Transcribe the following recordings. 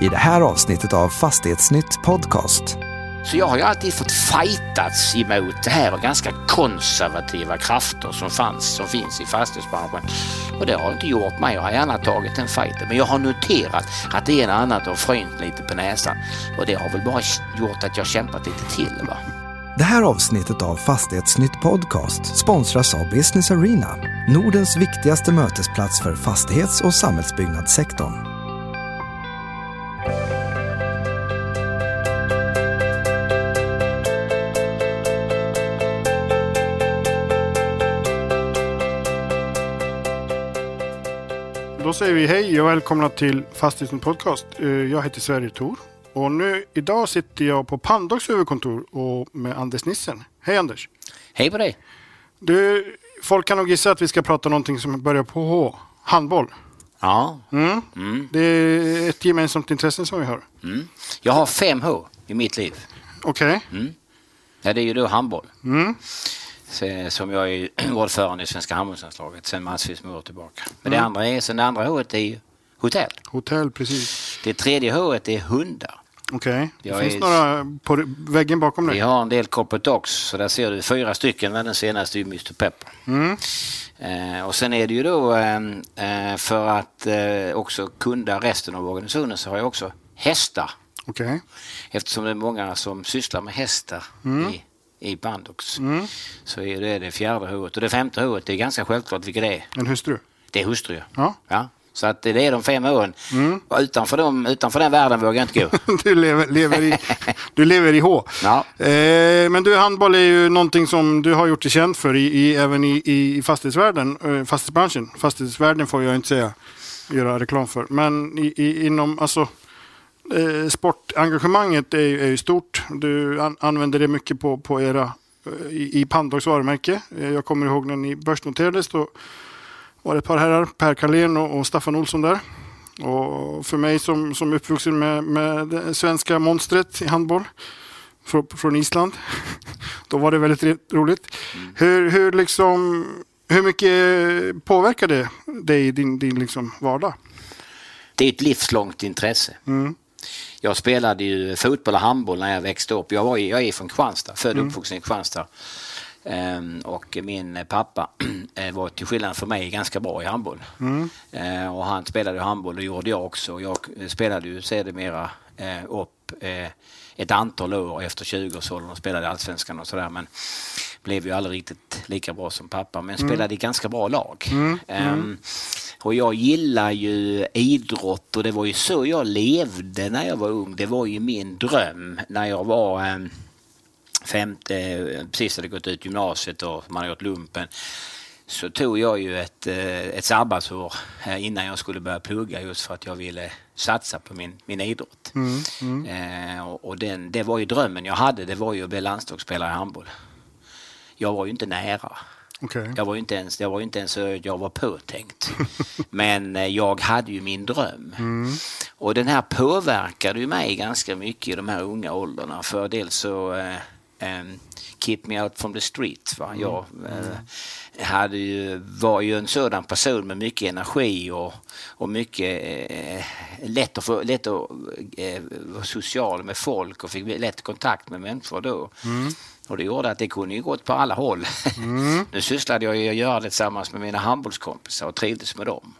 I det här avsnittet av Fastighetsnytt Podcast. Så jag har ju alltid fått fightats emot det här och ganska konservativa krafter som fanns, som finns i fastighetsbranschen. Och det har inte gjort mig, jag har gärna tagit den fighten. Men jag har noterat att det är en annat har frynt lite på näsan. Och det har väl bara gjort att jag kämpat lite till. Va? Det här avsnittet av Fastighetsnytt Podcast sponsras av Business Arena, Nordens viktigaste mötesplats för fastighets och samhällsbyggnadssektorn. Säger vi hej och välkomna till Fastighetsnytt Podcast. Eh, Jag heter Sverre Thor och nu idag sitter jag på Pandox huvudkontor och med Anders Nissen. Hej Anders! Hej på dig! Du, folk kan nog gissa att vi ska prata någonting som börjar på H. Handboll. Ja, Mm. Det är ett gemensamt intresse som vi har. mm. jag har fem H i mitt liv. Okej. Ja, det är ju då handboll. Som jag är ordförande i Svenska handbollslandslaget sedan massvis med år tillbaka. Men det Mm. andra är, sen det andra H är hotell. Hotell, precis. Det tredje H är hundar. Okej. Det Jag finns är- några på väggen bakom Vi dig. har en del corporate dogs, så där ser du fyra stycken, men den senaste är Mr Pepper. Mm. Eh, och sen är det ju då eh, eh, för att eh, också kunda resten av organisationen så har jag också hästar. Okej. Eftersom det är många som sysslar med hästar Mm. i, i Bandox så är det det fjärde H. Och det femte H det är ganska självklart vilket det är. En hustru. Det är hustru. Ja. Ja. Så att det är de fem åren. Mm. Utanför, dem, utanför den världen vågar jag inte gå. Du lever, lever, i, du lever i H. Ja. Eh, men du, handboll är ju någonting som du har gjort dig känd för i, i, även i, i fastighetsvärlden, eh, fastighetsbranschen. Fastighetsvärlden får jag inte säga, göra reklam för. Men i, i, inom, alltså, eh, sportengagemanget är, är ju stort. Du an, använder det mycket på, på era, eh, i, i Pandox varumärke. Eh, jag kommer ihåg när ni börsnoterades, då var det ett par herrar, Per Carlén och, och Staffan Olsson där. Och för mig som, som uppvuxen med, med det svenska monstret i handboll från, från Island, då var det väldigt roligt. Hur, hur, liksom, hur mycket påverkar det dig i din, din liksom vardag? Det är ett livslångt intresse. Mm. Jag spelade ju fotboll och handboll när jag växte upp. Jag, var, jag är från Kristianstad, född och uppvuxen i Kristianstad. Ehm, och min pappa eh, var till skillnad från mig ganska bra i handboll. Eh, och han spelade handboll och det gjorde jag också. Jag spelade ju sedermera eh, upp eh, ett antal år efter 20-årsåldern och spelade Allsvenskan och sådär. Men blev ju aldrig riktigt lika bra som pappa. Men spelade i ganska bra lag. Ehm, och jag gillar ju idrott och det var ju så jag levde när jag var ung. Det var ju min dröm när jag var eh, femte, precis hade gått ut gymnasiet och man hade gått lumpen. Så tog jag ju ett, eh, ett sabbatsår eh, innan jag skulle börja plugga just för att jag ville satsa på min, min idrott. Eh, och och den, det var ju drömmen jag hade, det var ju att bli landslagsspelare i handboll. Jag var ju inte nära. Okej. Jag var ju inte ens, jag var inte ens så jag var påtänkt. Men eh, jag hade ju min dröm. Och den här påverkade ju mig ganska mycket i de här unga åldrarna. För dels så eh, em, keep me out from the streets. Va? Jag eh, hade ju, var ju en sådan person med mycket energi och, och mycket eh, lätt att, få, lätt att eh, vara social med folk och fick lätt kontakt med människor då. Och det gjorde att det kunde ju gått på alla håll. nu sysslade jag ju att göra det tillsammans med mina handbollskompisar och trivdes med dem.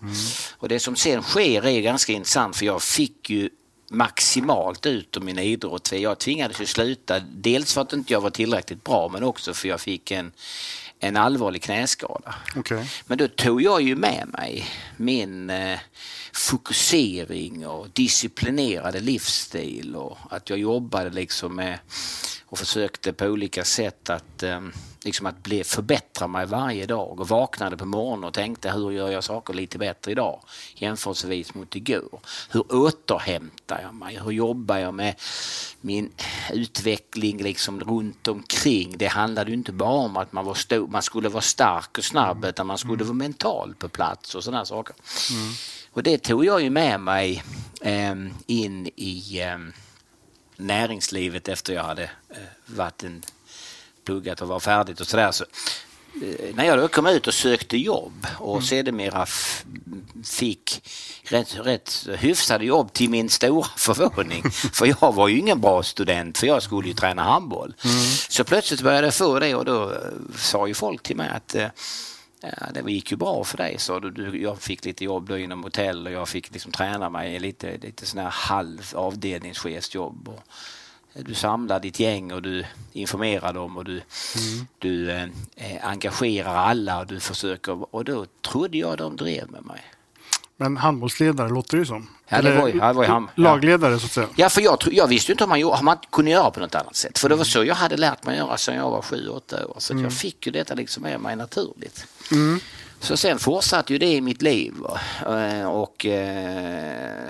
Och det som sen sker är ganska intressant för jag fick ju maximalt ut ur min idrott. Jag tvingades ju sluta, dels för att inte jag var tillräckligt bra men också för jag fick en, en allvarlig knäskada. Okej. Men då tog jag ju med mig min eh, fokusering och disciplinerade livsstil och att jag jobbade liksom med och försökte på olika sätt att, eh, liksom att bli, förbättra mig varje dag och vaknade på morgonen och tänkte hur gör jag saker lite bättre idag jämförelsevis mot igår. Hur återhämtar jag mig? Hur jobbar jag med min utveckling liksom runt omkring? Det handlade inte bara om att man, var stor, man skulle vara stark och snabb utan man skulle vara mental på plats och sådana saker. Och det tog jag ju med mig eh, in i eh, näringslivet efter jag hade eh, varit en, pluggat och var färdigt och sådär. Så eh, när jag då kom ut och sökte jobb och mm. sedermera fick rätt, rätt hyfsade jobb till min stora förvåning. för jag var ju ingen bra student för jag skulle ju träna handboll. Mm. Så plötsligt började jag få det och då eh, sa ju folk till mig att det gick ju bra för dig, så du. Jag fick lite jobb då inom hotell och jag fick liksom träna mig lite, lite sån här halv avdelningschefsjobb. Och du samlar ditt gäng och du informerar dem och du, mm. du eh, engagerar alla och du försöker och då trodde jag de drev med mig. Men handbollsledare låter det ju som. Ja, det var, ja, det var han, lagledare så att säga. Ja, för jag, jag visste inte om man, om man kunde göra på något annat sätt. För det var så jag hade lärt mig göra sedan jag var sju, åtta år. Så mm. jag fick ju detta liksom med mig naturligt. Mm. Så sen fortsatte ju det i mitt liv eh, och eh,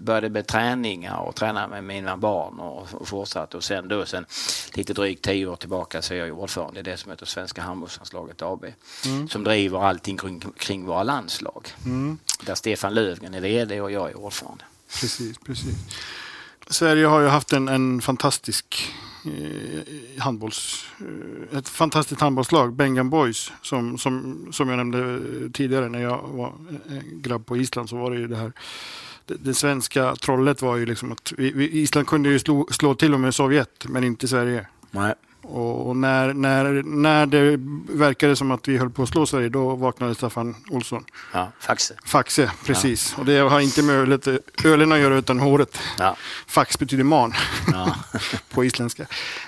började med träningar och träna med mina barn och fortsatte och sen då sen lite drygt tio år tillbaka så är jag ordförande i det som heter Svenska handbollslandslaget AB mm. som driver allting kring, kring våra landslag. Mm. Där Stefan Löfgren är VD och jag är ordförande. Precis, precis. Sverige har ju haft en, en fantastisk Eh, handbolls, eh, ett fantastiskt handbollslag, Bengan Boys, som, som, som jag nämnde tidigare när jag var grabb på Island så var det ju det här det, det svenska trollet var ju liksom att vi, vi, Island kunde ju slå, slå till och med Sovjet men inte Sverige. Nej. Och när, när, när det verkade som att vi höll på att slå Sverige, då vaknade Staffan Olsson. Ja, Faxe. Faxe, precis. Ja. Och det har inte med ölet, ölen att göra utan håret. Ja. Fax betyder man ja. på isländska.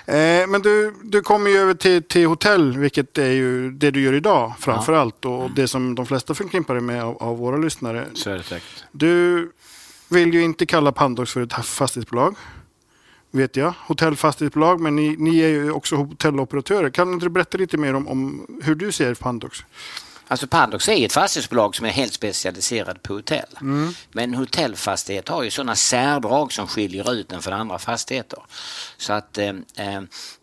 Eh, men du, du kommer ju över till, till hotell, vilket är ju det du gör idag framför ja. allt. Och mm. det som de flesta förknippar med av, av, våra lyssnare. Så är det säkert. Du vill ju inte kalla Pandox för ett fastighetsbolag vet jag, hotellfastighetsbolag, men ni, ni är ju också hotelloperatörer. Kan inte du berätta lite mer om, om hur du ser på Pandox? Alltså Pandox är ett fastighetsbolag som är helt specialiserat på hotell. Mm. Men hotellfastighet har ju sådana särdrag som skiljer ut den från andra fastigheter. Så att eh,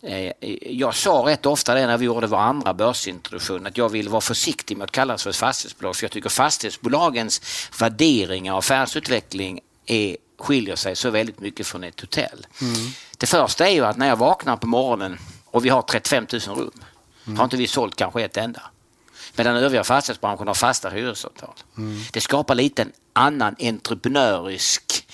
eh, jag sa rätt ofta det när vi gjorde vår andra börsintroduktion att jag vill vara försiktig med att kallas för ett fastighetsbolag för jag tycker fastighetsbolagens värderingar och affärsutveckling är skiljer sig så väldigt mycket från ett hotell. Mm. Det första är ju att när jag vaknar på morgonen och vi har 35 000 rum, mm. har inte vi sålt kanske ett enda. Medan övriga fastighetsbranschen har fasta hyresavtal. Mm. Det skapar lite en annan entreprenörisk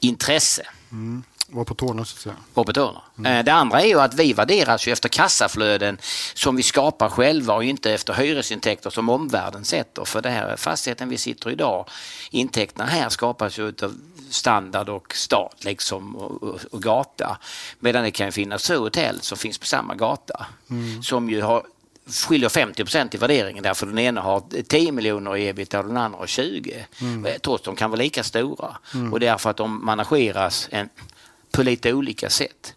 intresse. Mm. Var på tårna så att säga. Var på tårna. Mm. Eh, det andra är ju att vi värderas ju efter kassaflöden som vi skapar själva och inte efter hyresintäkter som omvärlden sätter. För det här fastigheten vi sitter i idag, intäkterna här skapas ju av standard och stad liksom och, och, och gata. Medan det kan finnas två hotell som finns på samma gata mm. som ju har skiljer 50 procent i värderingen därför den ena har 10 miljoner i ebitda och den andra har 20. Mm. Trots de kan vara lika stora. Mm. Och det är för att de manageras en, på lite olika sätt.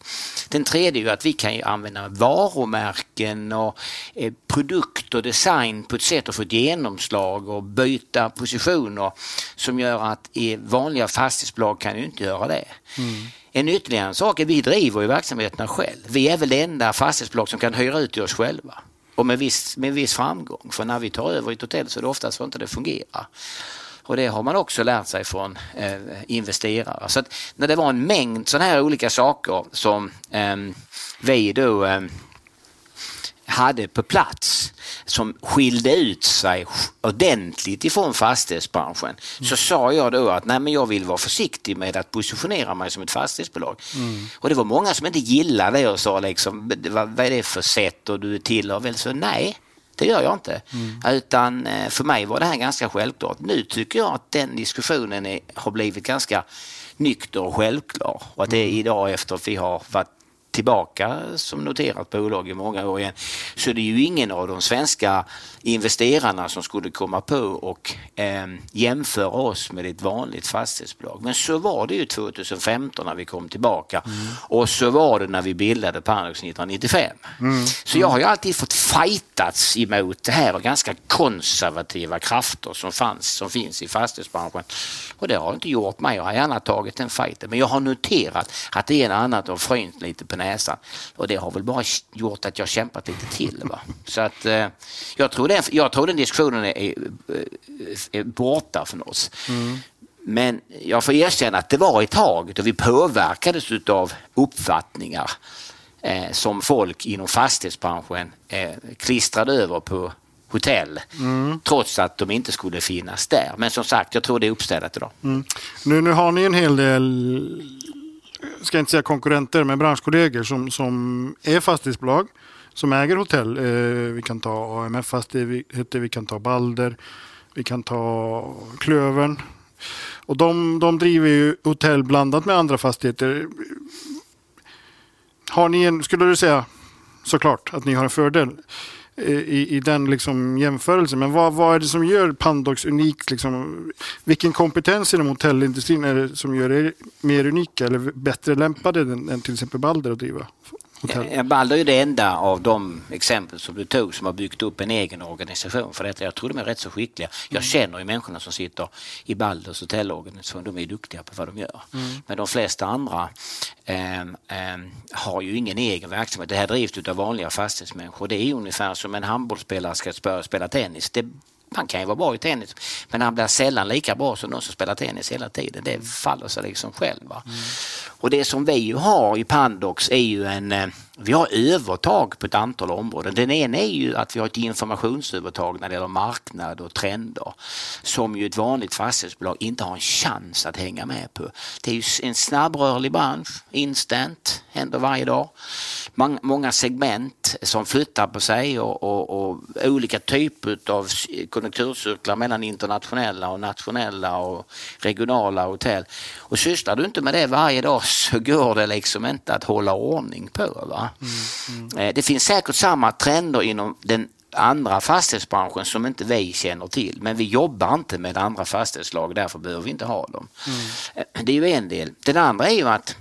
Den tredje är att vi kan använda varumärken och eh, produkt och design på ett sätt att få ett genomslag och byta positioner som gör att i vanliga fastighetsbolag kan ju inte göra det. Mm. En ytterligare sak är att vi driver ju verksamheterna själv. Vi är väl det enda fastighetsbolag som kan hyra ut till oss själva och med viss, med viss framgång. För när vi tar över ett hotell så är det oftast så inte det fungerar. Och det har man också lärt sig från eh, investerare. Så när det var en mängd sådana här olika saker som eh, vi då eh, hade på plats som skilde ut sig ordentligt ifrån fastighetsbranschen mm. så sa jag då att nej men jag vill vara försiktig med att positionera mig som ett fastighetsbolag. Mm. Och det var många som inte gillade det och sa liksom vad, vad är det för sätt och du tillhör väl så nej. Det gör jag inte. Mm. Utan eh, för mig var det här ganska självklart. Nu tycker jag att den diskussionen är, har blivit ganska nykter och självklar. Och att det är mm. idag efter att vi har varit tillbaka som noterat bolag i många år igen. Så det är ju ingen av de svenska investerarna som skulle komma på och eh, jämföra oss med ett vanligt fastighetsbolag. Men så var det ju 2015 när vi kom tillbaka mm. och så var det när vi bildade Panax 1995. Mm. Så jag har ju alltid fått fightats emot det här och ganska konservativa krafter som fanns, som finns i fastighetsbranschen. Och det har inte gjort mig, jag har gärna tagit den fighten. Men jag har noterat att det är en annat har frynt lite på näsan och det har väl bara gjort att jag kämpat lite till. Va? Så att eh, jag tror den, jag tror den diskussionen är, eh, eh, är, borta från oss. Mm. Men jag får erkänna att det var ett tag då vi påverkades av uppfattningar eh, som folk inom fastighetsbranschen eh, klistrade över på hotell mm. trots att de inte skulle finnas där. Men som sagt, jag tror det är uppstädat idag. Mm. Nu, nu har ni en hel del, ska inte säga konkurrenter, men branschkollegor som, som är fastighetsbolag som äger hotell. Eh, vi kan ta AMF Fastigheter, vi kan ta Balder, vi kan ta Klövern. Och de, de driver ju hotell blandat med andra fastigheter. Har ni en, skulle du säga, såklart, att ni har en fördel eh, i, i den liksom jämförelsen. Men vad, vad är det som gör Pandox unikt? Liksom? Vilken kompetens inom hotellindustrin är det som gör er mer unika eller bättre lämpade än, än till exempel Balder att driva hotell? Balder är det enda av de exempel som du tog som har byggt upp en egen organisation för detta. Jag tror de är rätt så skickliga. Jag mm. känner ju människorna som sitter i Balders hotellorganisation. De är duktiga på vad de gör. Mm. Men de flesta andra eh, eh, har ju ingen egen verksamhet. Det här drivs av vanliga fastighetsmänniskor. Det är ungefär som en handbollsspelare ska spela, spela tennis. Det han kan ju vara bra i tennis men han blir sällan lika bra som de som spelar tennis hela tiden. Det faller sig liksom själv. Mm. Och det som vi ju har i Pandox är ju en eh, vi har övertag på ett antal områden. Den ena är ju att vi har ett informationsövertag när det gäller marknad och trender som ju ett vanligt fastighetsbolag inte har en chans att hänga med på. Det är ju en snabbrörlig bransch, instant, händer varje dag. Många segment som flyttar på sig och, och, och olika typer av konjunkturcyklar mellan internationella och nationella och regionala hotell. Och sysslar du inte med det varje dag så går det liksom inte att hålla ordning på. Va? Mm, mm. Det finns säkert samma trender inom den andra fastighetsbranschen som inte vi känner till. Men vi jobbar inte med andra fastighetslag därför behöver vi inte ha dem. Mm. Det är ju en del. Den andra är ju att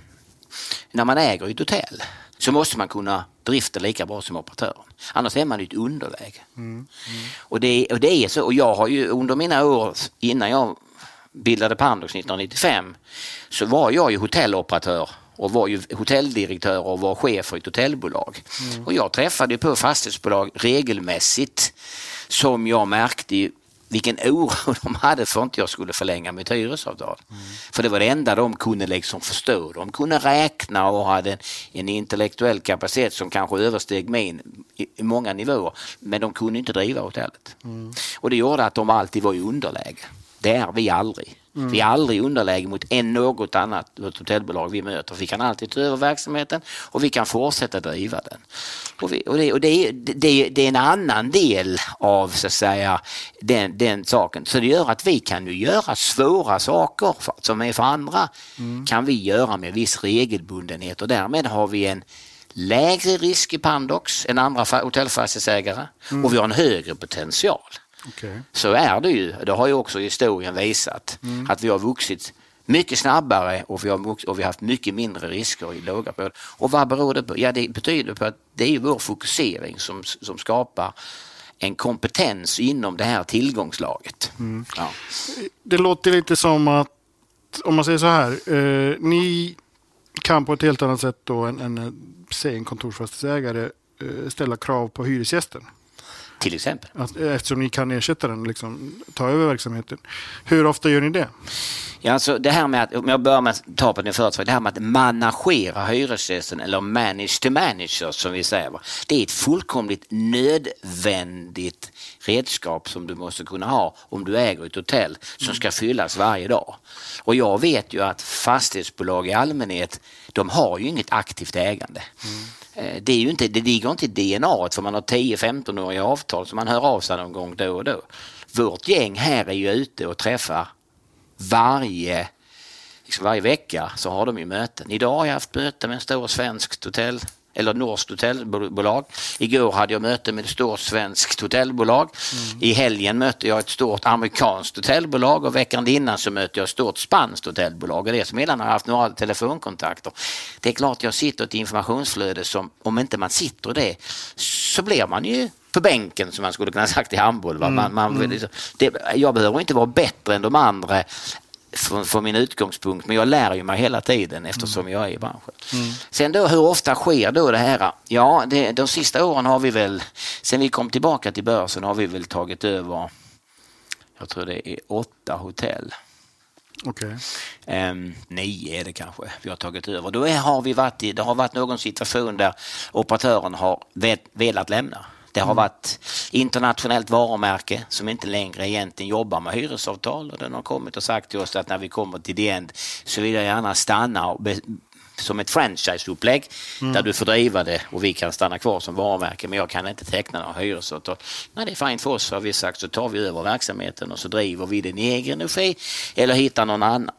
när man äger ett hotell så måste man kunna drifta lika bra som operatören. Annars är man i ett underläge. Mm. Mm. Och, det, och det är så. Och jag har ju under mina år innan jag bildade Pandox 1995 så var jag ju hotelloperatör och var ju hotelldirektör och var chef för ett hotellbolag. Mm. Och jag träffade på fastighetsbolag regelmässigt som jag märkte vilken oro de hade för att inte jag skulle förlänga mitt hyresavtal. Mm. För det var det enda de kunde liksom förstå. De kunde räkna och hade en, intellektuell kapacitet som kanske översteg min i, i, många nivåer. Men de kunde inte driva hotellet. Mm. Och det gjorde att de alltid var i underläge. Det är vi aldrig. Mm. Vi är aldrig i underläge mot en något annat hotellbolag vi möter. Vi kan alltid ta över verksamheten och vi kan fortsätta driva den. Och, vi, och, det, och det, är, det, det, är en annan del av så att säga, den, den saken. Så det gör att vi kan ju göra svåra saker för, som är för andra mm. kan vi göra med viss regelbundenhet och därmed har vi en lägre risk i Pandox än andra hotellfastighetsägare mm. och vi har en högre potential. Okay. Så är det ju. Det har ju också historien visat mm. att vi har vuxit mycket snabbare och vi har, och vi har haft mycket mindre risker i låga perioder. Och vad beror det på? Ja, det betyder på att det är vår fokusering som, som skapar en kompetens inom det här tillgångslaget. Mm. Ja. Det låter lite som att, om man säger så här, eh, ni kan på ett helt annat sätt då än, än säg en kontorsfastighetsägare eh, ställa krav på hyresgästen. Till exempel. Att, eftersom ni kan ersätta den, liksom, ta över verksamheten. Hur ofta gör ni det? Ja, alltså det här med att, om jag börjar med att ta på din förut, det här med att managera hyresgästen eller manage to manager som vi säger. Det är ett fullkomligt nödvändigt redskap som du måste kunna ha om du äger ett hotell som ska fyllas varje dag. Och jag vet ju att fastighetsbolag i allmänhet, de har ju inget aktivt ägande. Mm. Eh, det, är ju inte, det ligger inte i DNA för man har 10-15-åriga avtal som man hör av sig någon gång då och då. Vårt gäng här är ju ute och träffar varje, liksom varje vecka så har de ju möten. Idag har jag haft möte med en stor svensk hotell eller norskt hotellbolag. Igår hade jag möte med ett stort svenskt hotellbolag. Mm. I helgen mötte jag ett stort amerikanskt hotellbolag och veckan innan så mötte jag ett stort spanskt hotellbolag och dessemellan har jag haft några telefonkontakter. Det är klart jag sitter i ett informationsflöde som om inte man sitter i det så blir man ju på bänken som man skulle kunna sagt i handboll. Mm. Man, man, mm. det, jag behöver inte vara bättre än de andra från, från, min utgångspunkt men jag lär ju mig hela tiden eftersom mm. jag är i branschen. Mm. Sen då hur ofta sker då det här? Ja, det, de sista åren har vi väl, sen vi kom tillbaka till börsen har vi väl tagit över, jag tror det är åtta hotell. Okej. Ehm, nio är det kanske vi har tagit över. Då är, har vi varit i, det har varit någon situation där operatören har vet, velat lämna. Det har varit internationellt varumärke som inte längre egentligen jobbar med hyresavtal. Och den har kommit och sagt till oss att när vi kommer till the end så vill jag gärna stanna och som ett franchiseupplägg där du får driva det och vi kan stanna kvar som varumärke. Men jag kan inte teckna några hyresavtal. Nej, det är fint för oss har vi sagt. Så tar vi över verksamheten och så driver vi den i egen regi eller hittar någon annan.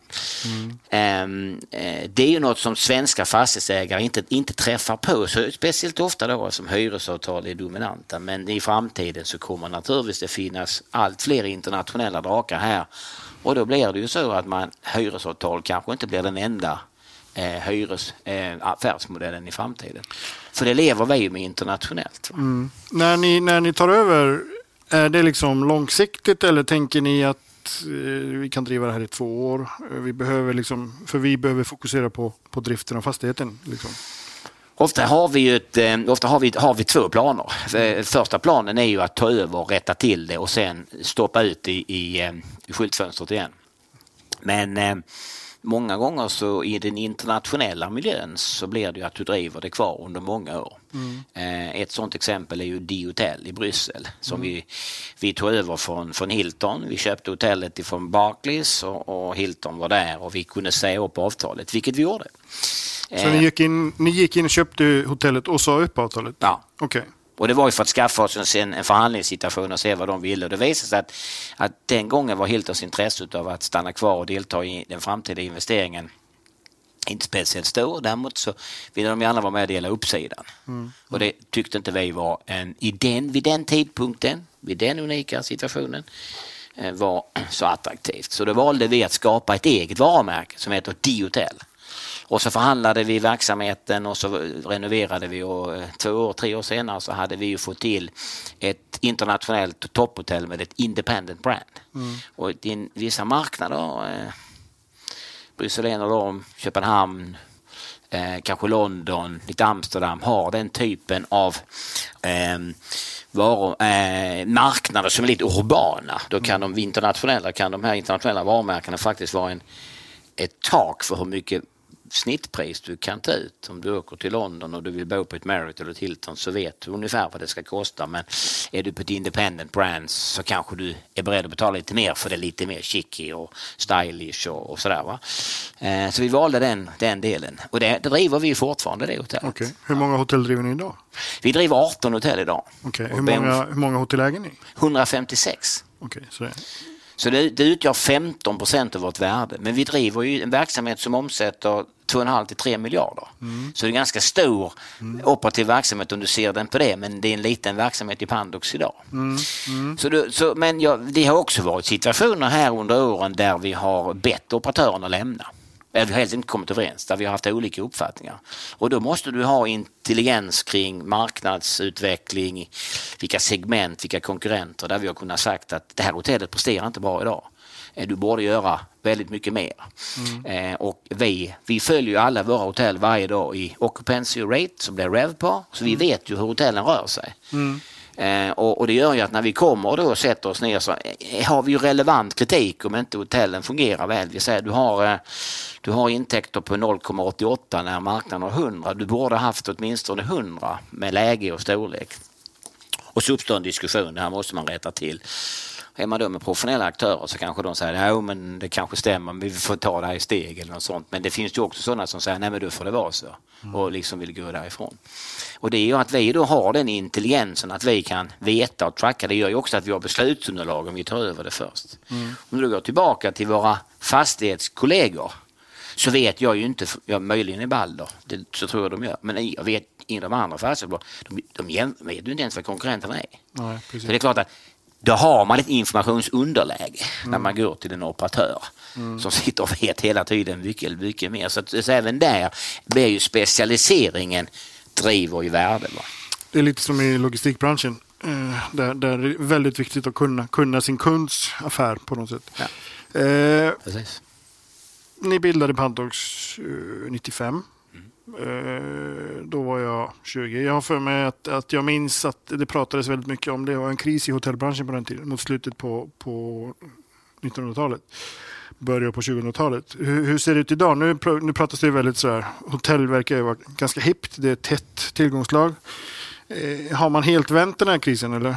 Ehm, eh, det är ju något som svenska fastighetsägare inte, inte träffar på. Så speciellt ofta då som hyresavtal är dominanta. Men i framtiden så kommer naturligtvis det finnas allt fler internationella drakar här. Och då blir det ju så att man hyresavtal kanske inte blir den enda eh, hyres, eh, affärsmodellen i framtiden. För det lever vi ju med internationellt. Va? När, ni, när ni tar över, är det liksom långsiktigt eller tänker ni att eh, vi kan driva det här i två år? Eh, Vi behöver liksom, för vi behöver fokusera på, på driften av fastigheten. Liksom. Ofta har vi, ju ett, eh, ofta har vi, har vi två planer. Första planen är ju att ta över och rätta till det och sen stoppa ut i, i, i skyltfönstret igen. Men många gånger så i den internationella miljön så blir det ju att du driver det kvar under många år. Eh, ett sådant exempel är ju D-hotell i Bryssel som vi, vi tog över från, från Hilton. Vi köpte hotellet ifrån Barclays och, och Hilton var där och vi kunde säga upp avtalet, vilket vi gjorde. Så Eh, ni gick, in, ni gick in och köpte hotellet och sa upp avtalet? Ja. Okej. Och det var ju för att skaffa oss en, en förhandlingssituation och se vad de ville. Och det visade sig att, att den gången var Hiltons intresse av att stanna kvar och delta i den framtida investeringen inte speciellt stor. Däremot så ville de gärna vara med och dela uppsidan. Och det tyckte inte vi var en, i den, vid den tidpunkten, vid den unika situationen, eh, var så attraktivt. Så då valde vi att skapa ett eget varumärke som heter D-hotell. Och så förhandlade vi verksamheten och så renoverade vi och eh, två år, tre år senare så hade vi ju fått till ett internationellt topphotell med ett independent brand. Och i vissa marknader, eh, Bryssel är en av dem, Köpenhamn, eh, kanske London, lite Amsterdam har den typen av eh, varor, eh, marknader som är lite urbana. Då kan de internationella, kan de här internationella varumärkena faktiskt vara en, ett tak för hur mycket snittpris du kan ta ut. Om du åker till London och du vill bo på ett Marriott eller ett Hilton så vet du ungefär vad det ska kosta. Men är du på ett independent brand så kanske du är beredd att betala lite mer för det är lite mer chicky och stylish och, och sådär. Va? Eh, så vi valde den, den delen och det, det driver vi fortfarande det hotellet. Okej. Hur många hotell driver ni idag? Vi driver 18 hotell idag. Och Hur, många, hur många hotell äger ni? 156. Okej, så Så det, det utgör 15 procent av vårt värde. Men vi driver ju en verksamhet som omsätter 2,5 till 3 miljarder. Så det är en ganska stor operativ verksamhet om du ser den på det. Men det är en liten verksamhet i Pandox idag. Så du, så, men ja, det har också varit situationer här under åren där vi har bett operatören att lämna. Eller vi har helt inte kommit överens, där vi har haft olika uppfattningar. Och då måste du ha intelligens kring marknadsutveckling, vilka segment, vilka konkurrenter, där vi har kunnat sagt att det här hotellet presterar inte bra idag. Eh, Du borde göra väldigt mycket mer. Eh, och vi, vi följer ju alla våra hotell varje dag i occupancy rate som blir RevPAR, så vi vet ju hur hotellen rör sig. Eh, och, och det gör ju att när vi kommer då och sätter oss ner så eh, har vi ju relevant kritik om inte hotellen fungerar väl. Vi säger du har, eh, du har intäkter på 0,88 när marknaden har 100. Du borde ha haft åtminstone 100 med läge och storlek. Och så uppstår en diskussion, det här måste man rätta till. Är man då med professionella aktörer så kanske de säger ja men det kanske stämmer, men vi får ta det här i steg eller något sånt. Men det finns ju också sådana som säger nej men då får det vara så och liksom vill gå därifrån. Och det är ju att vi då har den intelligensen att vi kan veta och tracka. Det gör ju också att vi har beslutsunderlag om vi tar över det först. Om du går tillbaka till våra fastighetskollegor så vet jag ju inte, ja, möjligen i Balder, det, så tror jag de gör, men jag vet i de andra fastighetsbolagen, de, de jäm- vet ju inte ens vad konkurrenterna är. nej, Så det är klart att då har man ett informationsunderläge när man går till en operatör som sitter och vet hela tiden mycket, mycket mer. Så, så även där blir ju specialiseringen driver i värde. Va? Det är lite som i logistikbranschen. Eh, där, där det är väldigt viktigt att kunna, kunna sin kunds affär på något sätt. Ja. Eh, ni bildade Pantox eh, 95. Eh, då var jag 20. Jag har för mig att, att jag minns att det pratades väldigt mycket om det. Det var en kris i hotellbranschen på den tiden, mot slutet på, på 1900-talet. början på 2000-talet. Hur, hur, ser det ut idag? Nu, nu pratas det väldigt sådär, hotell verkar ju vara ganska hippt, det är tätt tillgångslag. Eh, har man helt vänt den här krisen eller?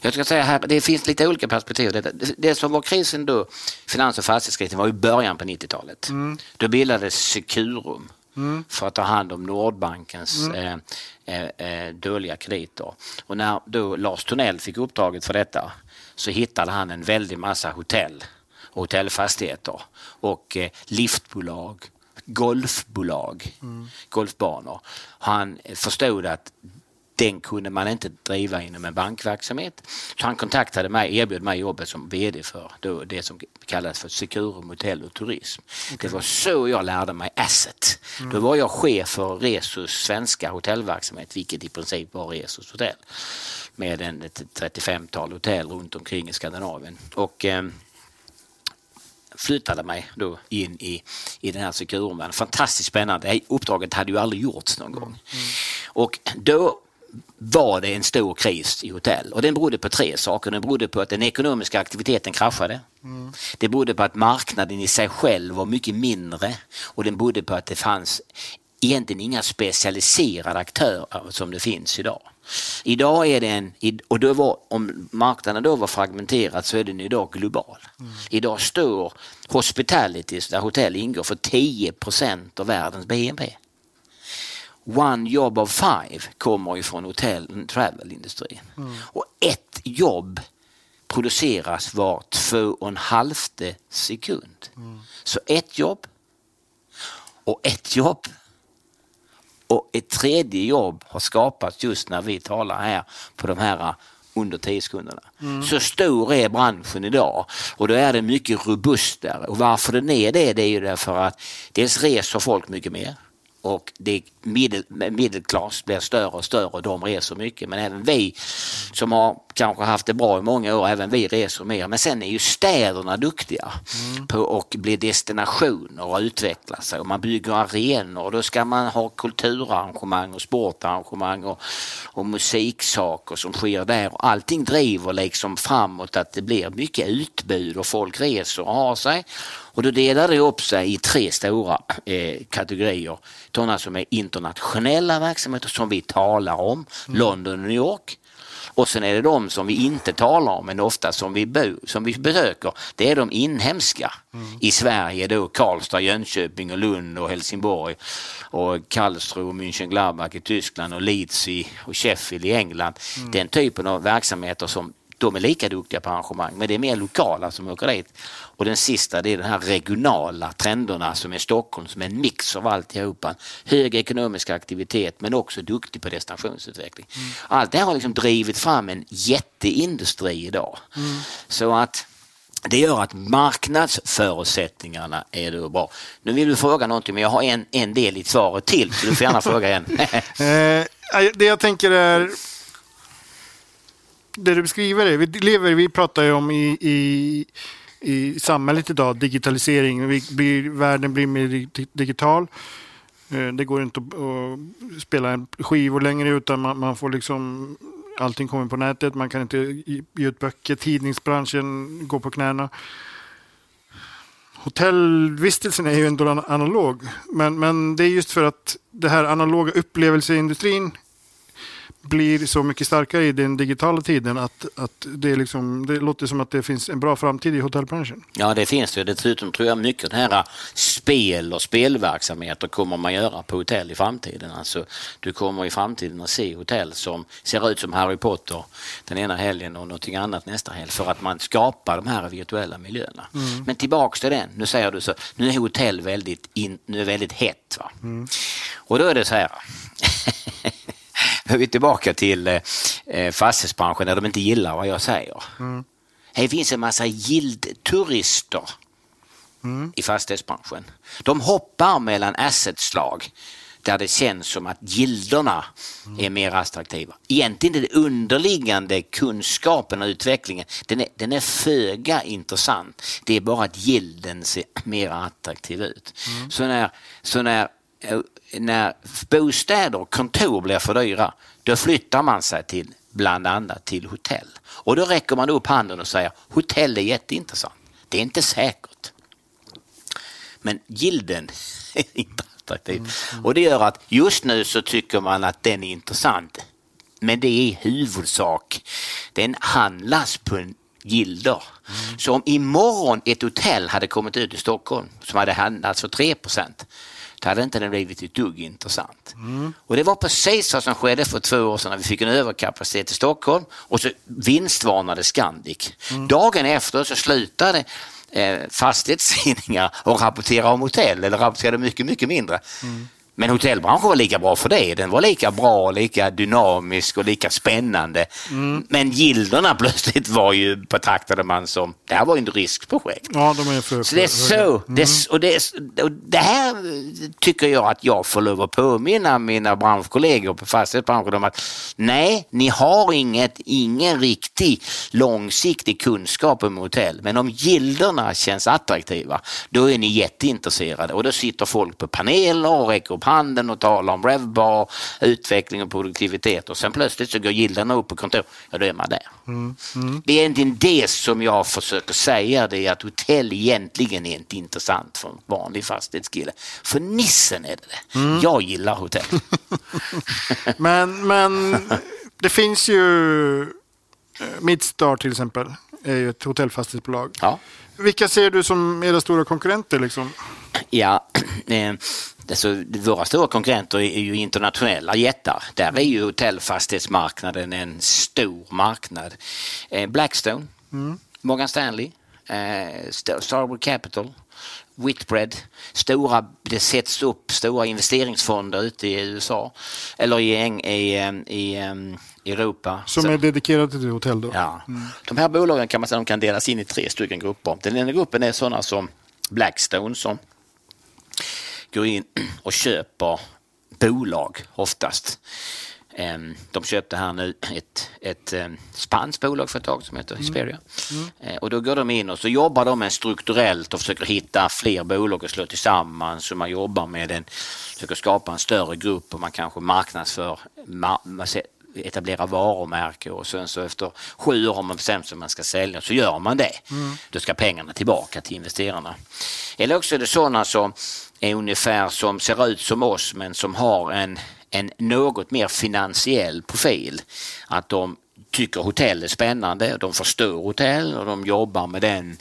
Jag ska säga här, det finns lite olika perspektiv. Det, det som var krisen då, finans och fastighetskrisen, var i början på 90-talet. Mm. Då bildades Securum mm. för att ta hand om Nordbankens mm. eh, eh, eh, dåliga krediter. Och när då Lars Tunnell fick uppdraget för detta så hittade han en väldig massa hotell och hotellfastigheter och eh, liftbolag golfbolag, mm. golfbanor. Han förstod att den kunde man inte driva inom en bankverksamhet. Så han kontaktade mig, erbjöd mig jobbet som VD för då det som kallas för Securum Hotell och Turism. Okay. Det var så jag lärde mig Asset. Mm. Då var jag chef för Resus svenska hotellverksamhet, vilket i princip var Resus hotell med en, ett 35-tal hotell runt omkring i Skandinavien. Och, eh, flyttade mig då in i, i den här Securum. Fantastiskt spännande. Uppdraget hade ju aldrig gjorts någon gång. Mm. Och då var det en stor kris i hotell och den berodde på tre saker. Den berodde på att den ekonomiska aktiviteten kraschade. Mm. Det berodde på att marknaden i sig själv var mycket mindre och den berodde på att det fanns egentligen inga specialiserade aktörer som det finns idag. Idag är den, och då var, om marknaden då var fragmenterad så är den idag global. Mm. Idag står hospitality, där hotell ingår, för 10% av världens BNP. One job of five kommer från hotell och travel-industrin. Mm. Och ett jobb produceras var två och en halvte sekund. Mm. Så ett jobb och ett jobb och ett tredje jobb har skapats just när vi talar här på de här under 10 sekunderna. Mm. Så stor är branschen idag och då är den mycket robustare och varför den är det, det är ju därför att dels reser folk mycket mer och det middel, medelklass blir större och större och de reser mycket. Men även vi som har kanske haft det bra i många år, även vi reser mer. Men sen är ju städerna duktiga mm. på att bli destinationer och utveckla sig. Och man bygger arenor och då ska man ha kulturarrangemang och sportarrangemang och, och musiksaker som sker där. Och allting driver liksom framåt att det blir mycket utbud och folk reser och har sig. Och då delar det upp sig i tre stora eh, kategorier. Sådana som är internationella verksamheter som vi talar om, mm. London och New York. Och sen är det de som vi inte talar om men ofta som vi, bo, som vi besöker. Det är de inhemska mm. i Sverige då Karlstad, Jönköping och Lund och Helsingborg och Karlsruhe och München-Gladbach i Tyskland och Leeds i, och Sheffield i England. Mm. Den typen av verksamheter som de är lika duktiga på arrangemang men det är mer lokala som åker dit. Och den sista det är de här regionala trenderna som är Stockholm som är en mix av alltihopa. Hög ekonomisk aktivitet men också duktig på destinationsutveckling. Mm. Allt det här har liksom drivit fram en jätteindustri idag. Mm. Så att det gör att marknadsförutsättningarna är då bra. Nu vill du fråga någonting men jag har en, en del i svaret till så du får gärna fråga igen. Eh, det jag tänker är det du beskriver, vi lever, vi pratar ju om i, i, i samhället idag, digitalisering, vi blir, världen blir mer digital. Eh, det går inte att, spela skivor längre utan man, man, får liksom Allting kommer på nätet, man kan inte ge ut böcker, tidningsbranschen går på knäna. Hotellvistelsen är ju ändå analog, men, men det är just för att det här analoga upplevelseindustrin blir så mycket starkare i den digitala tiden att, att det, liksom, det låter som att det finns en bra framtid i hotellbranschen. Ja, det finns det. Dessutom tror jag mycket den här spel och spelverksamheter kommer man göra på hotell i framtiden. Alltså, du kommer i framtiden att se hotell som ser ut som Harry Potter den ena helgen och någonting annat nästa helg för att man skapar de här virtuella miljöerna. Mm. Men tillbaks till den, nu säger du så, nu är hotell väldigt, in, nu är väldigt hett. Va? Mm. Och då är det så här är vi tillbaka till eh, eh, fastighetsbranschen där de inte gillar vad jag säger. Mm. Det finns en massa gildturister mm. i fastighetsbranschen. De hoppar mellan assetslag där det känns som att gilderna mm. är mer attraktiva. Egentligen är det underliggande kunskapen och utvecklingen, den är, den är föga intressant. Det är bara att gilden ser mer attraktiv ut. Mm. Så när, så när när bostäder och kontor blir för dyra, då flyttar man sig till bland annat till hotell. Och då räcker man upp handen och säger hotell är jätteintressant. Det är inte säkert. Men gilden är inte attraktiv. Och det gör att just nu så tycker man att den är intressant. Men det är i huvudsak, den handlas på en gilder. Mm. Så om imorgon ett hotell hade kommit ut i Stockholm som hade handlats för 3 då hade inte den blivit ett dugg intressant. Mm. Och det var precis vad som skedde för två år sedan när vi fick en överkapacitet i Stockholm och så vinstvarnade Scandic. Mm. Dagen efter så slutade eh, fastighetstidningar och rapportera om hotell eller rapporterade mycket, mycket mindre. Mm. Men hotellbranschen var lika bra för det. Den var lika bra, lika dynamisk och lika spännande. Mm. Men gilderna plötsligt var ju betraktade man som, det här var ju ett riskprojekt. Ja, de är för, så det är så. Mm. Det, och, det, och det här tycker jag att jag får lov att påminna mina branschkollegor på fastighetsbranschen om att nej, ni har inget, ingen riktig långsiktig kunskap om hotell. Men om gilderna känns attraktiva, då är ni jätteintresserade och då sitter folk på paneler och räcker upp handen och talar om Revbar, utveckling och produktivitet och sen plötsligt så går gildarna upp på kontor, ja då är man där. Mm. Mm. Det är egentligen det som jag försöker säga, det är att hotell egentligen är inte intressant för en vanlig fastighetskille. För nissen är det det. Mm. Jag gillar hotell. men, men det finns ju eh, Midstar till exempel, är ju ett hotellfastighetsbolag. Ja. Vilka ser du som era stora konkurrenter? Liksom? Ja, eh, alltså, våra stora konkurrenter är ju internationella jättar. Där är ju hotellfastighetsmarknaden en stor marknad. Eh, Blackstone, mm. Morgan Stanley, eh, Starwood Capital, Whitbread, stora, det sätts upp stora investeringsfonder ute i USA eller i, i, eh, i, i Europa. Som är dedikerade till hotell då? Ja. Mm. De här bolagen kan man säga kan delas in i tre stycken grupper. Den ena gruppen är sådana som Blackstone som går in och köper bolag oftast. Ehm, de köpte här nu ett, ett ehm, spanskt bolag för ett tag som heter. Xperia. Mm. Mm. Och då går de in och så jobbar de strukturellt och försöker hitta fler bolag och slå tillsammans. Så man jobbar med en, försöker skapa en större grupp och man kanske marknadsför, etablera varumärke och sen så efter sju år har man bestämt sig om man ska sälja så gör man det. Mm. Då ska pengarna tillbaka till investerarna. Eller också är det sådana som är ungefär som ser ut som oss men som har en, en något mer finansiell profil. Att de tycker hotell är spännande, de förstår hotell och de jobbar med den.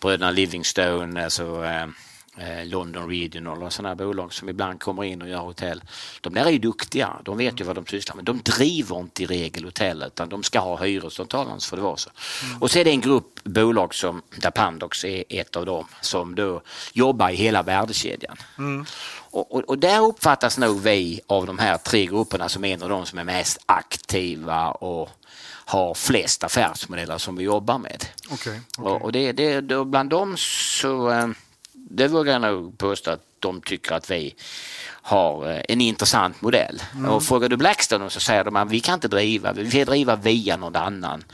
Bröderna Livingstone, alltså Eh, London Regional och sådana bolag som ibland kommer in och gör hotell. De där är ju duktiga, de vet ju vad de sysslar med. De driver inte i regel hotell utan de ska ha hyresavtal, annars får det vara så. Mm. Och så är det en grupp bolag som, där Pandox är ett av dem, som då jobbar i hela värdekedjan. Mm. Och, och, och, där uppfattas nog vi av de här tre grupperna som en av de som är mest aktiva och har flest affärsmodeller som vi jobbar med. Okay, okay. Och, och det, det, då bland dem så eh, det vågar jag nog påstå att de tycker att vi har eh, en intressant modell. Mm. Och frågar du Blackstone så säger de att vi kan inte driva, vi vill driva via någon annan.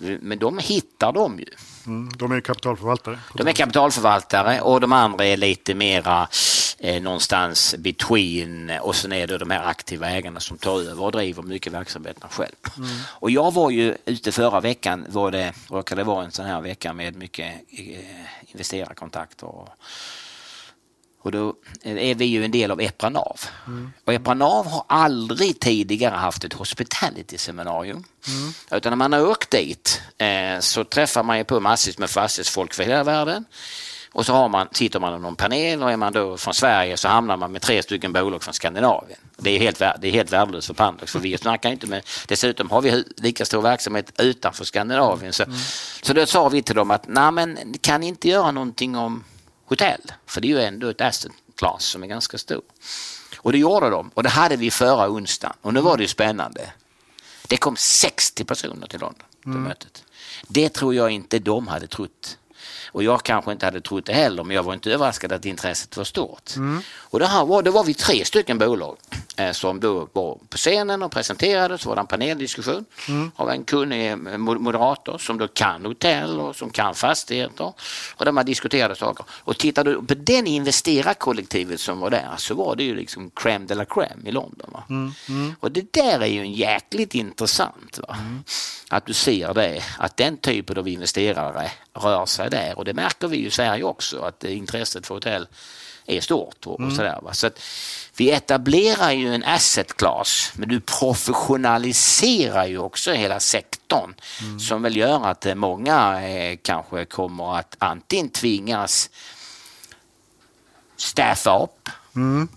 Mm. Men de hittar de ju. Mm. De är kapitalförvaltare. De är kapitalförvaltare och de andra är lite mera eh, någonstans between och sen är det de här aktiva ägarna som tar över och driver mycket verksamheterna själv. Mm. Och jag var ju ute förra veckan, var det, råkade vara en sån här vecka med mycket eh, investerarkontakter. Och, och då är vi ju en del av Epranav. Mm. Och Epranav har aldrig tidigare haft ett hospitality-seminarium. Mm. Utan när man har åkt dit eh, så träffar man ju på massvis med fastighetsfolk för hela världen. Och så har man, sitter man i någon panel och är man då från Sverige så hamnar man med tre stycken bolag från Skandinavien. Det är helt, det är helt värdelöst för Pandox för vi snackar inte med, dessutom har vi lika stor verksamhet utanför Skandinavien. Så, mm. så då sa vi till dem att nej men kan ni inte göra någonting om hotell? För det är ju ändå ett asset class som är ganska stor. Och det gjorde de och det hade vi förra onsdagen och nu var det ju spännande. Det kom 60 personer till London på mm. mötet. Det tror jag inte de hade trott och jag kanske inte hade trott det heller, men jag var inte överraskad att intresset var stort. Mm. Och det, här var, det var vi tre stycken bolag. eh, som då var på scenen och presenterade. Så var det en paneldiskussion mm. av en kunnig eh, moderator som då kan hotell och som kan fastigheter. Och där man diskuterade saker. Och tittar du på den investerarkollektivet som var där så var det ju liksom crème de la crème i London. Mm. Mm. Och det där är ju en jäkligt intressant. Mm. Att du ser det, att den typen av investerare rör sig där och det märker vi ju i Sverige också att intresset för hotell är stort. Och, mm. sådär, va? Så att vi etablerar ju en asset class men du professionaliserar ju också hela sektorn mm. som väl gör att många eh, kanske kommer att antingen tvingas staffa upp mm.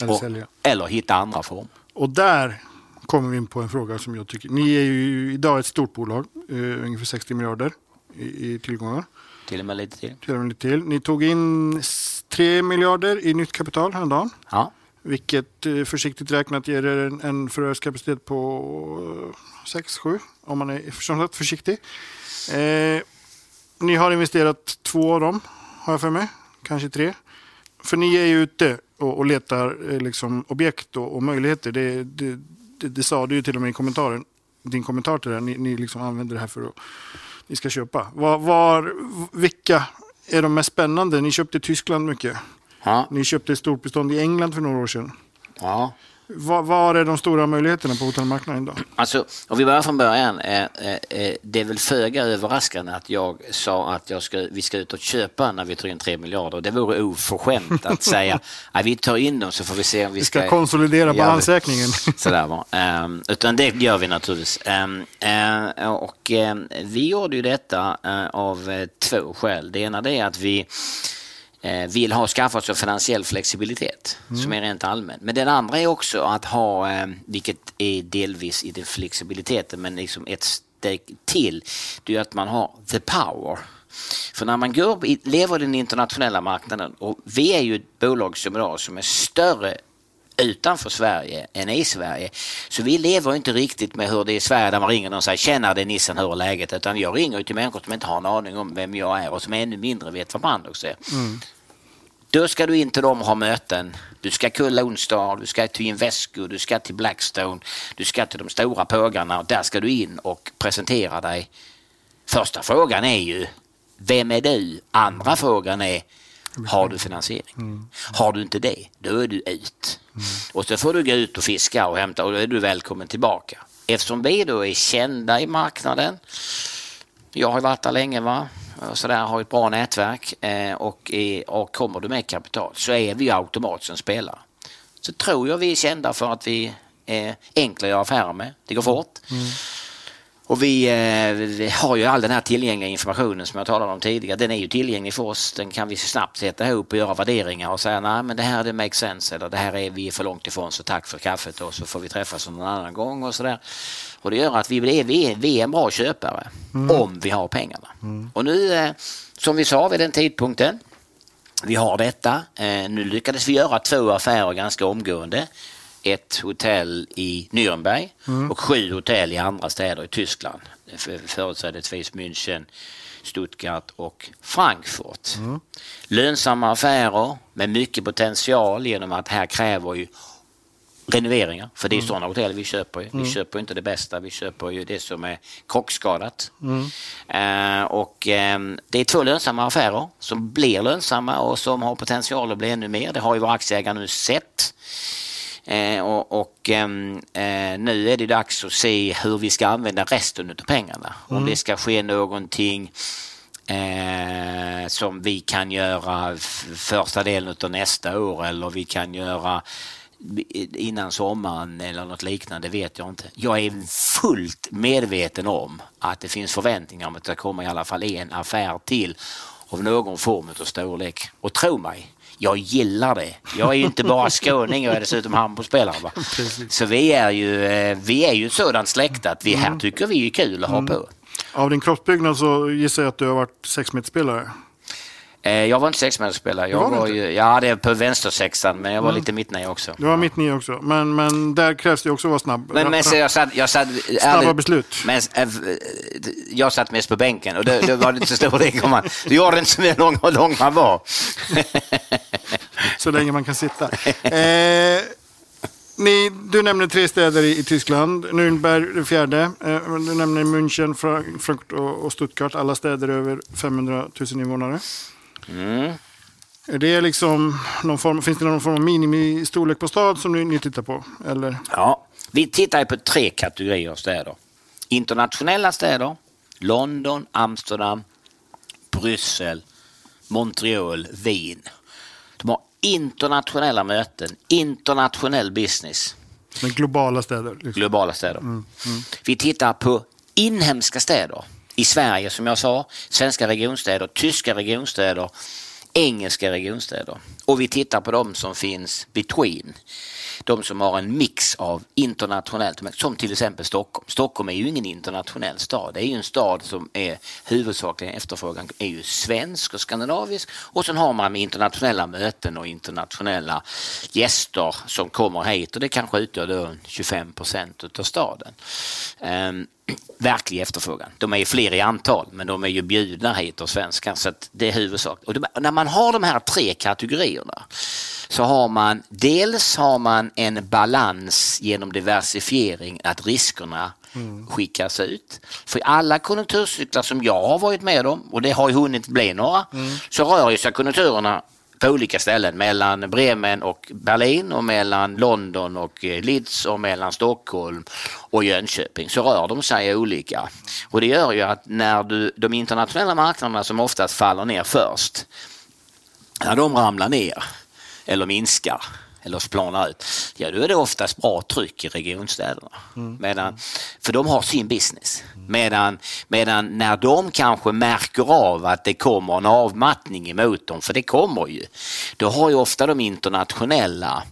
eller, och, eller hitta andra former. Och där kommer vi in på en fråga som jag tycker, ni är ju idag ett stort bolag, eh, ungefär 60 miljarder i, i tillgångar. Till och med lite till. Till och med lite till. Ni tog in 3 miljarder i nytt kapital häromdagen. Ja. Vilket eh, försiktigt räknat ger er en, en förvärvskapacitet på 6-7 eh, om man är sagt försiktig. Eh, ni har investerat två av dem, har jag för mig. Kanske tre. För ni är ju ute och, och letar eh, liksom, objekt och, och möjligheter. Det, det, det, det, sa du ju till och med i kommentaren, din kommentar till det. Ni, ni liksom använder det här för att ni ska köpa. Var, var, vilka är de mest spännande? Ni köpte i Tyskland mycket. Ja. Ni köpte ett stort bestånd i England för några år sedan. Ja. Var, är de stora möjligheterna på hotellmarknaden idag? Alltså, om vi börjar från början. Eh, eh, det är väl föga överraskande att jag sa att jag ska, vi ska ut och köpa när vi tar in 3 miljarder. Det vore oförskämt att säga att vi tar in dem så får vi se om vi ska... Vi ska konsolidera balansräkningen. Sådär va. Um, utan det gör vi naturligtvis. Uh, och um, vi gjorde ju detta av två skäl. Det ena är att vi Eh, vill ha skaffat sig finansiell flexibilitet mm. som är rent allmän. Men den andra är också att ha, eh, vilket är delvis i den flexibiliteten, men liksom ett steg till, det är att man har the power. För när man går, lever i den internationella marknaden och vi är ju ett bolag som idag som är större utanför Sverige än i Sverige. Så vi lever inte riktigt med hur det är i Sverige där man ringer och säger tjena det är Nissen, hur är läget? Utan jag ringer till människor som inte har en aning om vem jag är och som ännu mindre vet vad Brandox är. Mm. Då ska du in till dem och ha möten. Du ska till Lone Star, du ska till Invesco, du ska till Blackstone, du ska till de stora pågarna och där ska du in och presentera dig. Första frågan är ju, vem är du? Andra frågan är, har du finansiering? Mm. Har du inte det, då är du ut. Mm. Och så får du gå ut och fiska och hämta och då är du välkommen tillbaka. Eftersom vi då är kända i marknaden, jag har varit där länge va, så där, har ett bra nätverk eh, och, och kommer du med kapital så är vi automatiskt en spelare. Så tror jag vi är kända för att vi är enkla att göra affärer med. Det går fort. Mm. Och vi, eh, vi, har ju all den här tillgängliga informationen som jag talade om tidigare. Den är ju tillgänglig för oss. Den kan vi snabbt sätta ihop och göra värderingar och säga nej men det här det makes sense eller det här är vi är för långt ifrån så tack för kaffet och så får vi träffas någon annan gång och sådär. Och det gör att vi, är, vi, är, vi är en bra köpare mm. om vi har pengarna. Mm. Och nu eh, som vi sa vid den tidpunkten vi har detta. Eh, nu lyckades vi göra två affärer ganska omgående ett hotell i Nürnberg mm. och sju hotell i andra städer i Tyskland. Företrädesvis München, Stuttgart och Frankfurt. Mm. Lönsamma affärer med mycket potential genom att här kräver ju renoveringar. För det är mm. sådana hotell vi köper. Vi mm. köper inte det bästa, vi köper ju det som är krockskadat. Mm. Uh, och um, det är två lönsamma affärer som blir lönsamma och som har potential att bli ännu mer. Det har ju våra aktieägare nu sett. Eh, och, och ehm, eh, nu är det dags att se hur vi ska använda resten av pengarna. Mm. Om det ska ske någonting eh, som vi kan göra första delen av nästa år eller vi kan göra innan sommaren eller något liknande vet jag inte. Jag är fullt medveten om att det finns förväntningar om att det kommer i alla fall en affär till av någon form av storlek. Och tro mig, jag gillar det. Jag är ju inte bara skåning, jag är dessutom handbollsspelare. Så vi är ju, eh, vi är ju ett sådant släkte att vi här mm. tycker vi är kul att ha mm. på. Av din kroppsbyggnad så gissar jag att du har varit sexmeterspelare. Eh, jag var inte sexmeterspelare. Jag var, var ju, ja, det är på vänstersexan, men jag var mm. lite mittnia också. Du var mittnia också, men, men där krävs det också att vara snabb. Men, men så jag satt, jag satt, Snabba ärligt, beslut. Men, äh, jag satt mest på bänken och då, då var det inte så stor risk om man... Du gjorde inte så lång, lång man var. så länge man kan sitta. Eh, ni, du nämner tre städer i, i Tyskland. Nürnberg det fjärde. Eh, du nämner München, Frankfurt och, och Stuttgart. Alla städer över 500 000 invånare. Mm. Är det liksom någon form, finns det någon form av minimistorlek på stad som ni, ni tittar på? Eller? Ja, vi tittar på tre kategorier av städer. Internationella städer, London, Amsterdam, Bryssel, Montreal, Wien. De har internationella möten, internationell business. Men globala städer? Liksom. Globala städer. Mm, mm. Vi tittar på inhemska städer. I Sverige som jag sa, svenska regionstäder, tyska regionstäder, engelska regionstäder. Och vi tittar på de som finns between de som har en mix av internationellt, som till exempel Stockholm. Stockholm är ju ingen internationell stad. Det är ju en stad som är huvudsakligen efterfrågan är ju svensk och skandinavisk och sen har man internationella möten och internationella gäster som kommer hit och det kanske utgör då 25 procent av staden. Ehm, Verklig efterfrågan. De är ju fler i antal men de är ju bjudna hit av svenskar så det är huvudsak. Och när man har de här tre kategorierna så har man dels har man en balans genom diversifiering att riskerna mm. skickas ut. För alla konjunkturcyklar som jag har varit med om, och det har ju hunnit bli några, mm. så rör sig konjunkturerna på olika ställen mellan Bremen och Berlin och mellan London och eh, Leeds och mellan Stockholm och Jönköping så rör de sig olika. Och det gör ju att när du, de internationella marknaderna som oftast faller ner först, när de ramlar ner eller minskar eller planar ut, ja då är det oftast bra tryck i regionstäderna. Mm. Medan, för de har sin business. Medan, medan när de kanske märker av att det kommer en avmattning emot dem, för det kommer ju, då har ju ofta de internationella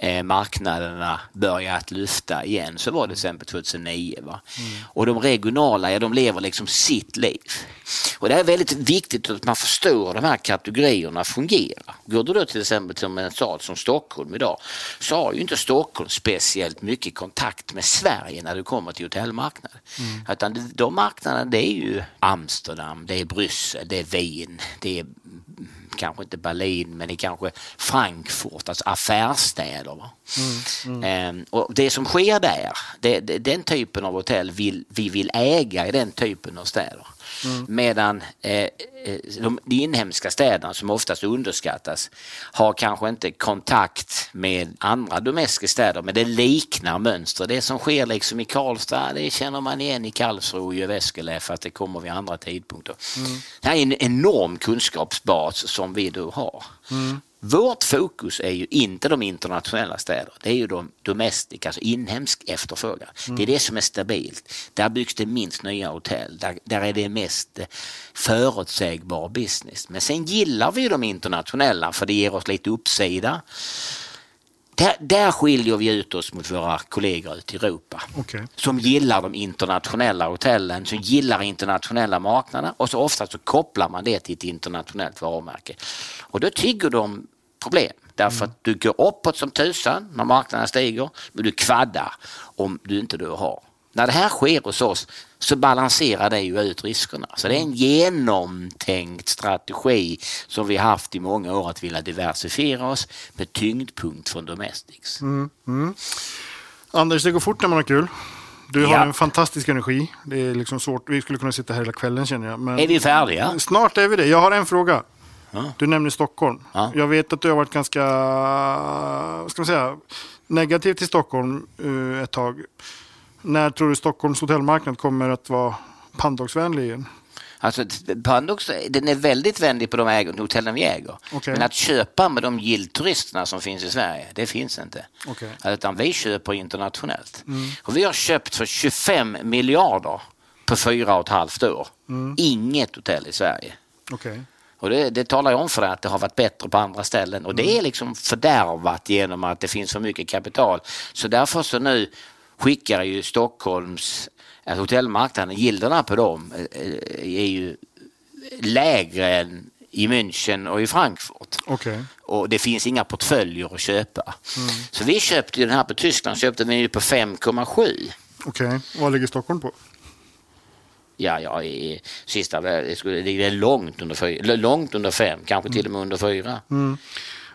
eh, marknaderna börjat lyfta igen. Så var det till exempel 2009. Va? Mm. Och de regionala, ja de lever liksom sitt liv. Och det är väldigt viktigt att man förstår hur de här kategorierna fungerar. Går du då till exempel till en stad som Stockholm idag så har ju inte Stockholm speciellt mycket kontakt med Sverige när du kommer till hotellmarknaden. Mm. Utan de marknaderna det är ju Amsterdam, det är Bryssel, det är Wien, det är kanske inte Berlin men i kanske Frankfurt, alltså affärsstäder. Mm, mm. Ehm, och det som sker där, det, det, den typen av hotell vill vi vill äga i den typen av städer. Mm. Medan eh, eh, de, de inhemska städerna som oftast underskattas har kanske inte kontakt med andra domestiska städer men det liknar mönster. Det som sker liksom i Karlstad det känner man igen i Karlsruhe och Jyväskylä för att det kommer vid andra tidpunkter. Mm. Det här är en enorm kunskapsbas som vi då har. Mm. Vårt fokus är ju inte de internationella städerna, det är ju de domestic, alltså inhemsk efterfrågan. Mm. Det är det som är stabilt. Där byggs det minst nya hotell, där, där är det mest eh, förutsägbar business. Men sen gillar vi de internationella för det ger oss lite uppsida. Där, där skiljer vi ut oss mot våra kollegor ute i Europa okay. som gillar de internationella hotellen, som gillar internationella marknader och så ofta så kopplar man det till ett internationellt varumärke. Och då tycker de problem därför att du går uppåt som tusan när marknaden stiger men du kvaddar om du inte du har. När det här sker hos oss så balanserar det ju ut riskerna. Så det är en genomtänkt strategi som vi haft i många år att vilja diversifiera oss med tyngdpunkt från Domestics. Mm, mm. Anders, det går fort när man har kul. Du har ja. en fantastisk energi. Det är liksom svårt. Vi skulle kunna sitta här hela kvällen känner jag. Men är vi färdiga? Snart är vi det. Jag har en fråga. Ja. Du nämner Stockholm. Ja. Jag vet att du har varit ganska ska man säga, negativ till Stockholm uh, ett tag. När tror du Stockholms hotellmarknad kommer att vara Pandox-vänlig igen? Alltså, Pandox den är väldigt vänlig på de hotellen vi äger. Okay. Men att köpa med de gillturisterna som finns i Sverige, det finns inte. Okay. Utan vi köper internationellt. Mm. Och vi har köpt för 25 miljarder på fyra och ett halvt år. Mm. Inget hotell i Sverige. Okay. Och det, det talar ju om för dig att det har varit bättre på andra ställen och det är mm. liksom fördärvat genom att det finns för mycket kapital. Så därför så nu skickar ju Stockholms alltså hotellmarknaden, gilderna på dem eh, är ju lägre än i München och i Frankfurt. Okay. Och det finns inga portföljer att köpa. Mm. Så vi köpte den här på Tyskland köpte vi på 5,7. Okej, okay. vad ligger Stockholm på? Ja, ja, i sista, det ligger långt under, fyra, långt under fem, kanske till och med under fyra. Mm.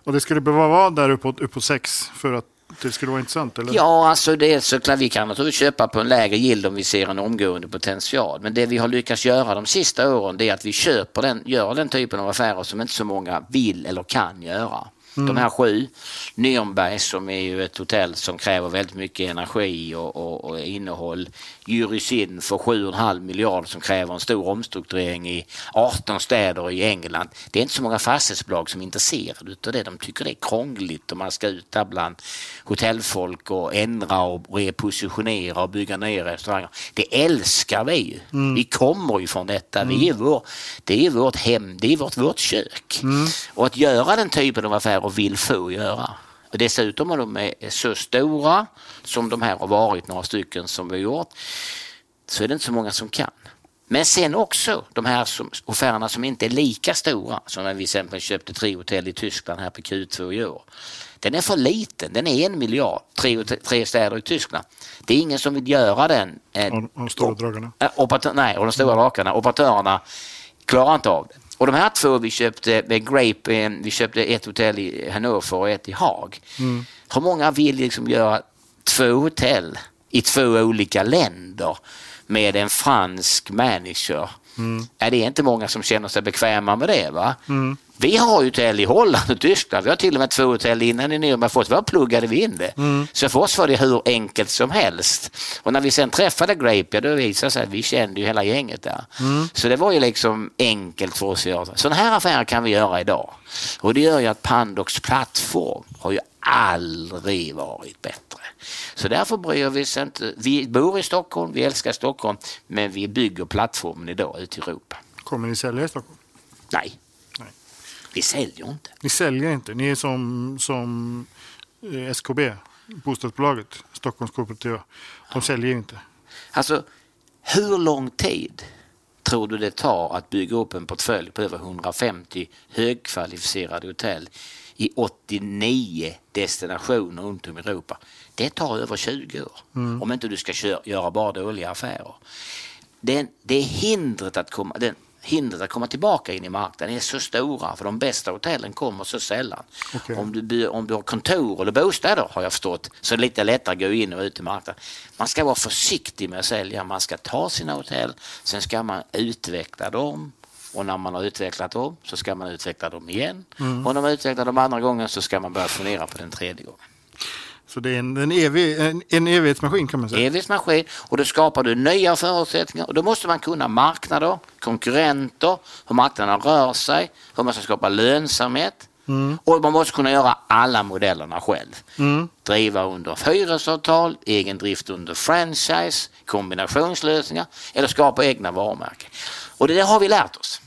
Och det skulle behöva vara där uppåt, uppåt sex för att det skulle vara intressant eller? Ja, alltså det är såklart, vi kan naturligtvis köpa på en lägre yield om vi ser en omgående potential. Men det vi har lyckats göra de sista åren det är att vi köper den, gör den typen av affärer som inte så många vill eller kan göra. Mm. De här sju, Nürnberg som är ju ett hotell som kräver väldigt mycket energi och, och, och innehåll. Jyrisinn för 7,5 miljarder som kräver en stor omstrukturering i 18 städer i England. Det är inte så många fastighetsbolag som är intresserade av det. De tycker det är krångligt och man ska ut där bland hotellfolk och ändra och repositionera och bygga nya restauranger. Det älskar vi ju. Mm. Vi kommer ju från detta. Mm. Vi är vår, det är vårt hem, det är vårt, vårt kök. Mm. Och att göra den typen av affärer vill få göra. Och dessutom om de är så stora som de här har varit, några stycken som vi har gjort, så är det inte så många som kan. Men sen också de här som, affärerna som inte är lika stora som när vi exempel köpte tre hotell i Tyskland här på Q2 i år. Den är för liten, den är en miljard, tre, tre städer i Tyskland. Det är ingen som vill göra den. Eh, och de stora dragarna? Operatör, nej, och de stora drakarna. Operatörerna klarar inte av det. Och de här två vi köpte med Grape, eh, vi köpte ett hotell i Hannover och ett i Haag. Mm. Hur många vill liksom göra två hotell i två olika länder med en fransk manager? Mm. Är det inte många som känner sig bekväma med det. va? Mm. Vi har hotell i Holland och Tyskland. Vi har till och med två hotell innan i Nürnberg. Oss var pluggade vi in det. Mm. Så för oss var det hur enkelt som helst. Och när vi sen träffade Grape, ja, då visade det sig att vi kände ju hela gänget där. Mm. Så det var ju liksom enkelt för oss att göra. Sådana här affärer kan vi göra idag. Och det gör ju att Pandox plattform har ju aldrig varit bättre. Så därför bryr vi oss inte. Vi bor i Stockholm, vi älskar Stockholm, men vi bygger plattformen idag ute i Europa. Kommer ni sälja i Stockholm? Nej. Vi säljer inte. Ni säljer inte? Ni är som, som eh, SKB, bostadsbolaget, Stockholms kooperativa. De ja. säljer inte. Alltså, hur lång tid tror du det tar att bygga upp en portfölj på över 150 högkvalificerade hotell i 89 destinationer runt om i Europa. Det tar över 20 år mm. om inte du ska köra, göra bara dåliga affärer. Den, det hindret att komma, den, hindret att komma tillbaka in i marknaden är så stora för de bästa hotellen kommer så sällan. Okay. Om, du, om du har kontor eller bostäder har jag förstått så är det lite lättare att gå in och ut i marknaden. Man ska vara försiktig med att sälja, man ska ta sina hotell, sen ska man utveckla dem och när man har utvecklat dem så ska man utveckla dem igen. Mm. Och när man utvecklar dem andra gången så ska man börja fundera på den tredje gången. Så det är en, en, evig, en, en evighetsmaskin kan man säga? Evighetsmaskin och då skapar du nya förutsättningar och då måste man kunna marknader, konkurrenter, hur marknaden rör sig, hur man ska skapa lönsamhet. Mm. Och man måste kunna göra alla modellerna själv. Mm. Driva under hyresavtal, egen drift under franchise, kombinationslösningar eller skapa egna varumärken. Och det har vi lärt oss.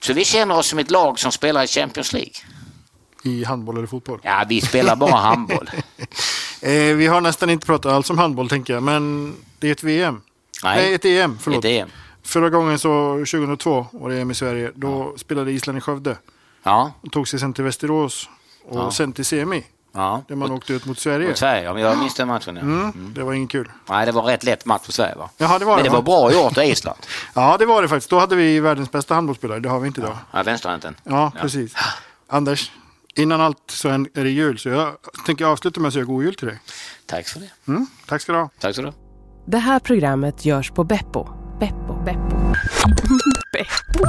Så vi känner oss som ett lag som spelar i Champions League. I handboll eller fotboll? Ja, vi spelar bara handboll. eh, vi har nästan inte pratat alls om handboll tänker jag, men det är ett VM. Nej, Nej ett EM. Förlåt. Ett EM. Förra gången så 2002 var det EM i Sverige. Då ja. spelade Island i Skövde. Ja. Och tog sig sen till Västerås och ja. sen till semi. Ja. Där man åkte ut mot Sverige. Mot Sverige, ja, jag minns den matchen. Ja. Mm. Mm. Det var ingen kul. Nej, det var rätt lätt match för Sverige va? Jaha, det var Men det, det var bra gjort av Island. ja, det var det faktiskt. Då hade vi världens bästa handbollsspelare. Det har vi inte idag. Ja, vänsterhanden. Ja, precis. Anders, innan allt så är det jul. Så jag tänker avsluta med att säga god jul till dig. Tack för det. Mm, tack ska du ha. Tack ska du ha. Det här programmet görs på Beppo. Beppo. Beppo. Beppo.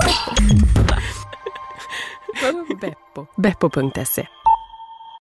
Beppo. Beppo.se